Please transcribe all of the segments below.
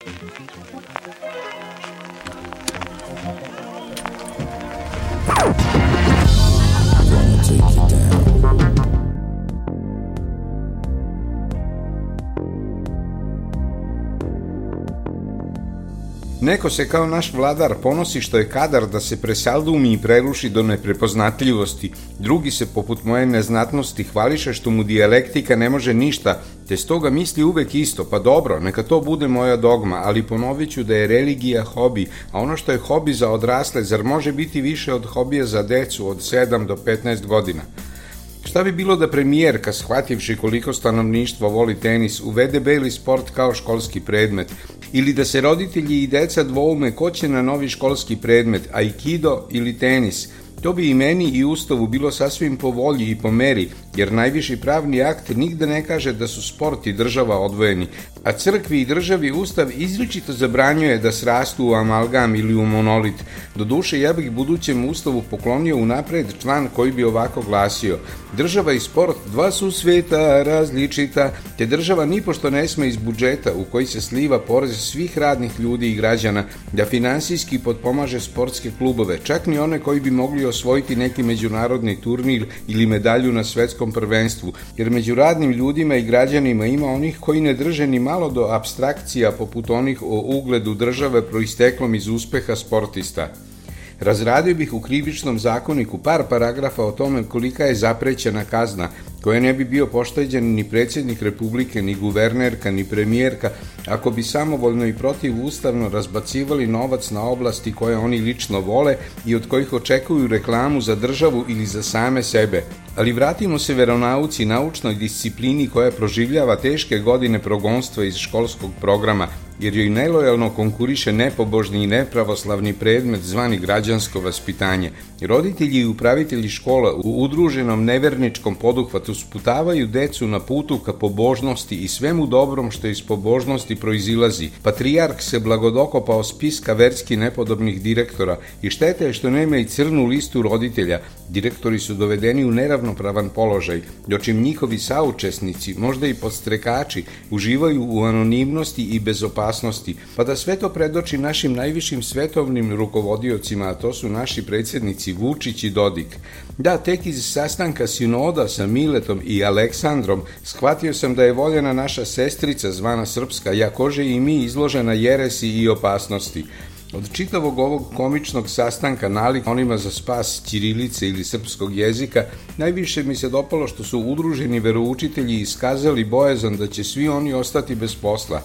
I'm gonna take you down. Neko se kao naš vladar ponosi što je kadar da se presaldumi i preruši do neprepoznatljivosti. Drugi se, poput moje neznatnosti, hvališe što mu dijalektika ne može ništa, te stoga misli uvek isto, pa dobro, neka to bude moja dogma, ali ponovit ću da je religija hobi, a ono što je hobi za odrasle, zar može biti više od hobija za decu od 7 do 15 godina? Šta bi bilo da premijerka, shvativši koliko stanovništvo voli tenis, uvede beli sport kao školski predmet, ili da se roditelji i deca dvoume ko će na novi školski predmet, aikido ili tenis, To bi i meni i Ustavu bilo sasvim po volji i po meri, jer najviši pravni akt nigde ne kaže da su sport i država odvojeni, a crkvi i državi Ustav izričito zabranjuje da srastu u amalgam ili u monolit. Doduše, ja bih budućem Ustavu poklonio unapred član koji bi ovako glasio Država i sport dva su sveta različita, te država nipošto ne sme iz budžeta u koji se sliva porez svih radnih ljudi i građana da finansijski potpomaže sportske klubove, čak ni one koji bi mogli osvojiti neki međunarodni turnir ili medalju na svetskom prvenstvu, jer među radnim ljudima i građanima ima onih koji ne drže ni malo do abstrakcija poput onih o ugledu države proisteklom iz uspeha sportista. Razradio bih u krivičnom zakoniku par paragrafa o tome kolika je zaprećena kazna koje ne bi bio pošteđen ni predsjednik Republike, ni guvernerka, ni premijerka, ako bi samovoljno i protivustavno razbacivali novac na oblasti koje oni lično vole i od kojih očekuju reklamu za državu ili za same sebe. Ali vratimo se veronauci naučnoj disciplini koja proživljava teške godine progonstva iz školskog programa, jer joj nelojalno konkuriše nepobožni i nepravoslavni predmet zvani građansko vaspitanje. Roditelji i upravitelji škola u udruženom neverničkom poduhvatu sputavaju decu na putu ka pobožnosti i svemu dobrom što iz pobožnosti proizilazi. Patrijark se blagodokopao spiska verski nepodobnih direktora i štete je što nema i crnu listu roditelja. Direktori su dovedeni u neravnopravan položaj, dočim njihovi saučesnici, možda i podstrekači, uživaju u anonimnosti i bezopasnosti, pa da sve to predoči našim najvišim svetovnim rukovodiocima, a to su naši predsjednici Vučić i Dodik. Da, tek iz sastanka sinoda sa Miletom i Aleksandrom shvatio sam da je voljena naša sestrica zvana Srpska, jakože i mi izložena jeresi i opasnosti. Od čitavog ovog komičnog sastanka nalik onima za spas ćirilice ili srpskog jezika, najviše mi se dopalo što su udruženi veroučitelji iskazali bojazan da će svi oni ostati bez posla.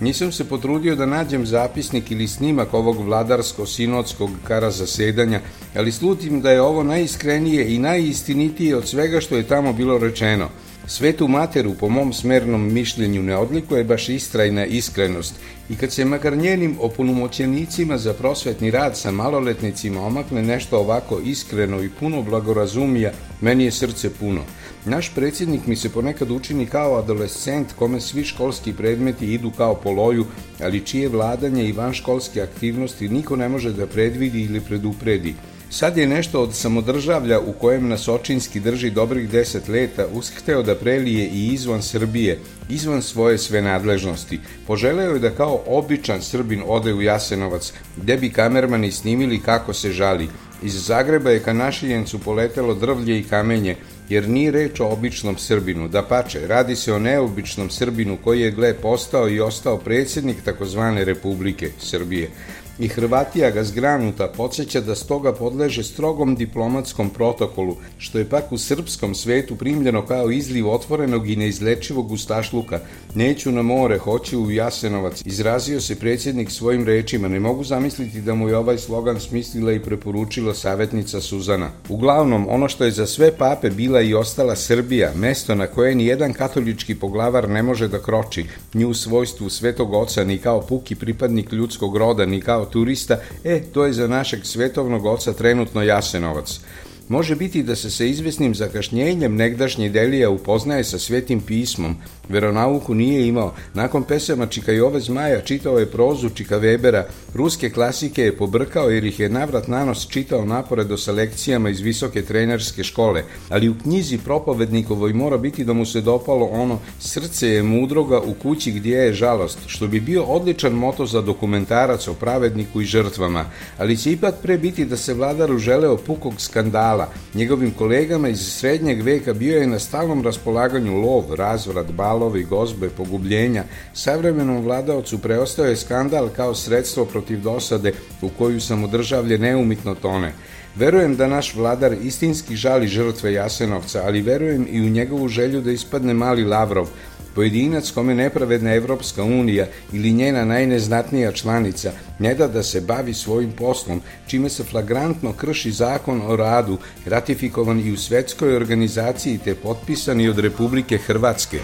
Nisam se potrudio da nađem zapisnik ili snimak ovog vladarsko-sinodskog kara zasedanja, ali slutim da je ovo najiskrenije i najistinitije od svega što je tamo bilo rečeno. Svetu materu, po mom smernom mišljenju, ne odlikuje baš istrajna iskrenost i kad se makar njenim opunomoćenicima za prosvetni rad sa maloletnicima omakne nešto ovako iskreno i puno blagorazumija, meni je srce puno. Naš predsjednik mi se ponekad učini kao adolescent kome svi školski predmeti idu kao po loju, ali čije vladanje i vanškolske aktivnosti niko ne može da predvidi ili predupredi. Sad je nešto od samodržavlja u kojem nas očinski drži dobrih deset leta ushteo da prelije i izvan Srbije, izvan svoje sve nadležnosti. Poželeo je da kao običan Srbin ode u Jasenovac, gde bi kamermani snimili kako se žali. Iz Zagreba je ka našiljencu poletelo drvlje i kamenje, jer nije reč o običnom Srbinu, da pače, radi se o neobičnom Srbinu koji je gle postao i ostao predsjednik takozvane Republike Srbije i Hrvatija ga zgranuta podsjeća da stoga podleže strogom diplomatskom protokolu, što je pak u srpskom svetu primljeno kao izliv otvorenog i neizlečivog ustašluka. Neću na more, hoću u Jasenovac, izrazio se predsjednik svojim rečima. Ne mogu zamisliti da mu je ovaj slogan smislila i preporučila savjetnica Suzana. Uglavnom, ono što je za sve pape bila i ostala Srbija, mesto na koje ni jedan katolički poglavar ne može da kroči, ni u svojstvu svetog oca, ni kao puki pripadnik ljudskog roda, ni kao turista, e, to je za našeg svetovnog oca trenutno Jasenovac. Može biti da se sa izvesnim zakašnjenjem negdašnji Delija upoznaje sa svetim pismom, Veronauku nije imao. Nakon pesama Čikajove zmaja čitao je prozu Čika Webera, ruske klasike je pobrkao jer ih je navrat nanos čitao napored o selekcijama iz visoke trenerske škole, ali u knjizi propovednikovoj mora biti da mu se dopalo ono srce je mudroga u kući gdje je žalost, što bi bio odličan moto za dokumentarac o pravedniku i žrtvama, ali će ipak pre biti da se vladaru želeo pukog skandala. Njegovim kolegama iz srednjeg veka bio je na stalnom raspolaganju lov, razvrat, balovi, gozbe, pogubljenja. Savremenom vladavcu preostao je skandal kao sredstvo protiv dosade u koju samodržavlje neumitno tone. Verujem da naš vladar istinski žali žrtve Jasenovca, ali verujem i u njegovu želju da ispadne mali Lavrov, Pojedinac kome nepravedna Evropska unija ili njena najneznatnija članica ne da da se bavi svojim poslom, čime se flagrantno krši zakon o radu, ratifikovan i u svetskoj organizaciji te potpisani od Republike Hrvatske.